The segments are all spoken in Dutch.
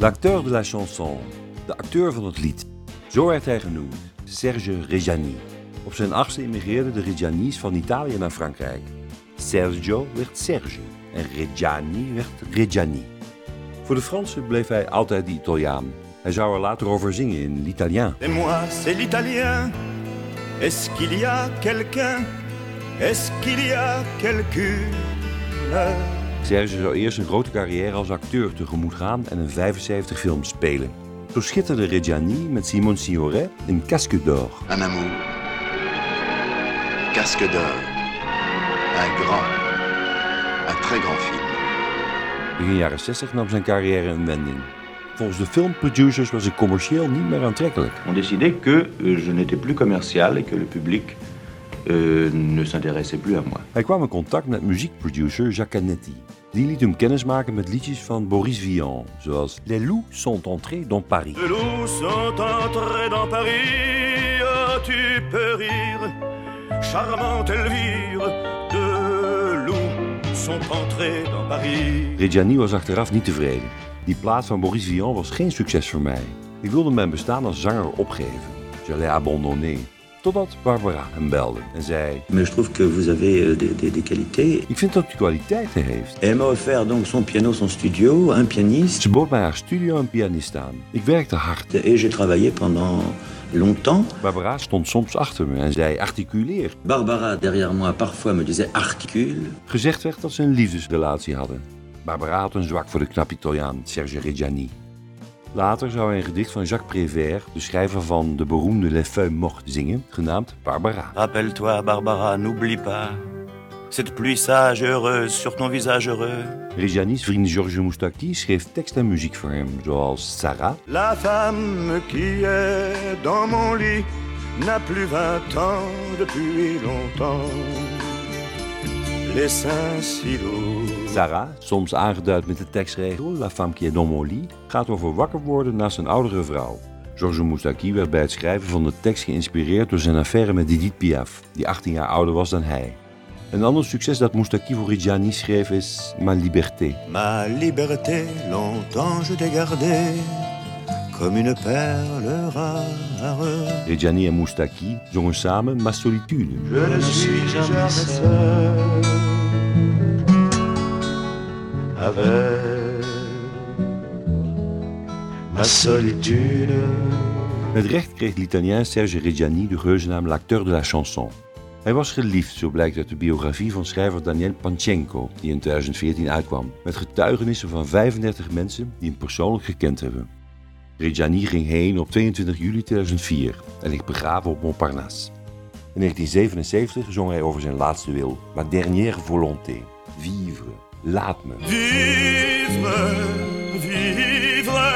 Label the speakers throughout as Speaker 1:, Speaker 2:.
Speaker 1: L'acteur de la chanson, de acteur van het lied. Zo werd hij genoemd, Serge Reggiani. Op zijn achtste immigreerden de Reggiani's van Italië naar Frankrijk. Sergio werd Serge en Reggiani werd Reggiani. Voor de Fransen bleef hij altijd de Italiaan. Hij zou er later over zingen in l'Italien.
Speaker 2: Et moi, c'est l'italien. Est-ce qu'il y a quelqu'un Est-ce qu'il y a quelqu'une
Speaker 1: Serge zou eerst een grote carrière als acteur tegemoet gaan en in 75 films spelen. Zo schitterde Reggiani met Simone Signoret in Casque d'Or.
Speaker 3: Un amour. Casque d'or. Un grand, un très grand film.
Speaker 1: Begin jaren 60 nam zijn carrière een wending. Volgens de filmproducers was hij commercieel niet meer aantrekkelijk.
Speaker 4: On décidait que je n'étais plus commercial et que le public euh, ne s'intéressait plus à moi.
Speaker 1: Hij kwam in contact met muziekproducer Jacques Canetti. Die liet hem kennismaken met liedjes van Boris Vian, zoals Les loups sont entrés dans Paris.
Speaker 2: De loups sont entrés dans Paris, oh, tu peux rire, charmante Elvire. De loups sont entrés dans Paris.
Speaker 1: Reggiani was achteraf niet tevreden. Die plaat van Boris Vian was geen succes voor mij. Ik wilde mijn bestaan als zanger opgeven. Je l'ai abandonné. Totdat Barbara hem belde en zei...
Speaker 5: Mais je trouve que vous avez euh, des, des- des qualités.
Speaker 1: Ik vind dat hij kwaliteiten heeft.
Speaker 5: Elle m'a offert donc son piano, son studio, un pianiste.
Speaker 1: Ze bood mij haar studio en pianist aan. Ik werkte hard.
Speaker 5: Et j'ai travaillé pendant longtemps.
Speaker 1: Barbara stond soms achter me en zei articuleer.
Speaker 5: Barbara, derrière moi, parfois me disait articule.
Speaker 1: Gezegd werd dat ze een liefdesrelatie hadden. Barbara had een zwak voor de knap Italiaan, Serge Reggiani. Later zou hij een gedicht van Jacques Prévert, de schrijver van de beroemde Les Feuilles Mortes, zingen, genaamd Barbara.
Speaker 2: Rappelle-toi, Barbara, n'oublie pas cette pluie sage heureuse sur ton visage heureux.
Speaker 1: Reggiani's vriend Georges Moustaki schreef tekst en muziek voor hem, zoals Sarah,
Speaker 2: La femme qui est dans mon lit n'a plus vingt ans depuis longtemps.
Speaker 1: Sarah, soms aangeduid met de tekstregel La femme qui est dans mon lit, gaat over wakker worden naast een oudere vrouw. Georges Moustaki werd bij het schrijven van de tekst geïnspireerd door zijn affaire met Edith Piaf, die 18 jaar ouder was dan hij. Een ander succes dat Moustaki voor Reggiani schreef is Ma Liberté.
Speaker 2: Ma liberté, longtemps je t'ai gardée comme une perle rare.
Speaker 1: Reggiani en Moustaki zongen samen Ma Solitude.
Speaker 2: Je ne suis jamais seul avec ma solitude.
Speaker 1: Met recht kreeg l'Italien Serge Reggiani de geuzennaam L'acteur de la chanson. Hij was geliefd, zo blijkt uit de biografie van schrijver Daniel Panchenko, die in 2014 uitkwam, met getuigenissen van 35 mensen die hem persoonlijk gekend hebben. Reggiani ging heen op 22 juli 2004 en ligt begraven op Montparnasse. In 1977 zong hij over zijn laatste wil, Ma dernière volonté, vivre, laat me.
Speaker 2: Vivre, vivre,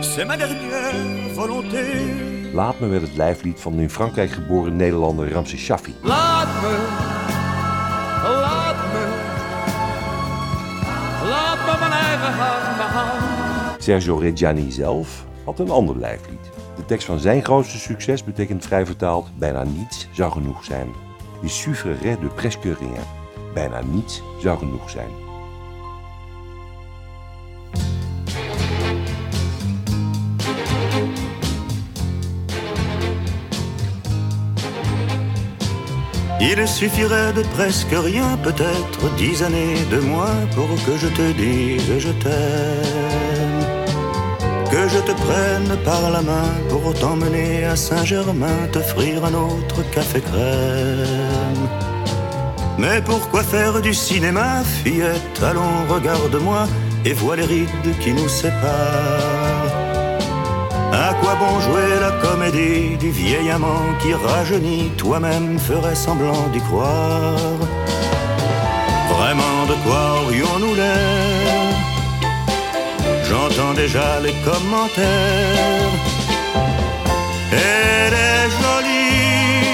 Speaker 2: c'est ma dernière volonté.
Speaker 1: Laat me werd het lijflied van de in Frankrijk geboren Nederlander Ramses Shaffi.
Speaker 6: Laat me, laat me, laat me mijn eigen hand behouden.
Speaker 1: Sergio Reggiani zelf had een ander lijflied. De tekst van zijn grootste succes betekent vrij vertaald bijna niets zou genoeg zijn. Il suffirait de presque rien. Bijna niets zou genoeg zijn.
Speaker 2: Il suffirait de presque rien, peut-être dix années de moins pour que je te dise je t'aime. Que je te prenne par la main pour t'emmener à Saint-Germain, t'offrir un autre café crème. Mais pourquoi faire du cinéma, fillette? Allons, regarde-moi et vois les rides qui nous séparent. À quoi bon jouer la comédie du vieil amant qui rajeunit Toi-même ferais semblant d'y croire? Déjà les commentaires. Elle est jolie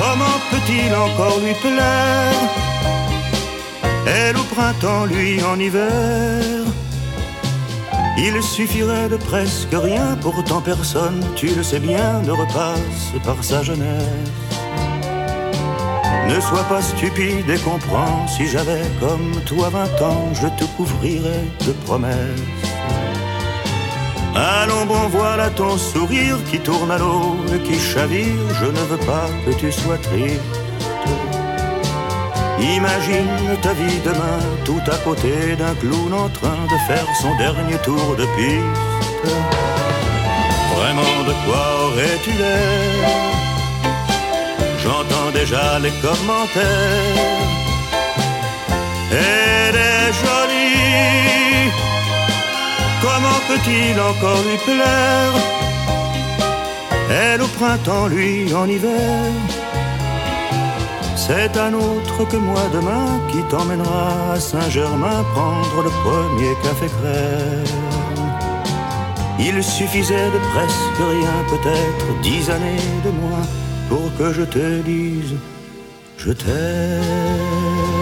Speaker 2: Comment peut-il encore lui plaire? Elle au printemps, lui en hiver. Il suffirait de presque rien, pourtant personne, tu le sais bien, ne repasse par sa jeunesse. Ne sois pas stupide et comprends, si j'avais comme toi vingt ans, je te couvrirais de promesses. Allons bon, voilà ton sourire qui tourne à l'eau et qui chavire, je ne veux pas que tu sois triste. Imagine ta vie demain, tout à côté d'un clown en train de faire son dernier tour de piste. Vraiment de quoi aurais-tu l'air? Les commentaires. Elle est jolie, comment peut-il encore lui plaire? Elle au printemps, lui en hiver. C'est un autre que moi demain qui t'emmènera à Saint-Germain prendre le premier café crème. Il suffisait de presque rien, peut-être dix années de moins, pour que je te dise je t'aime.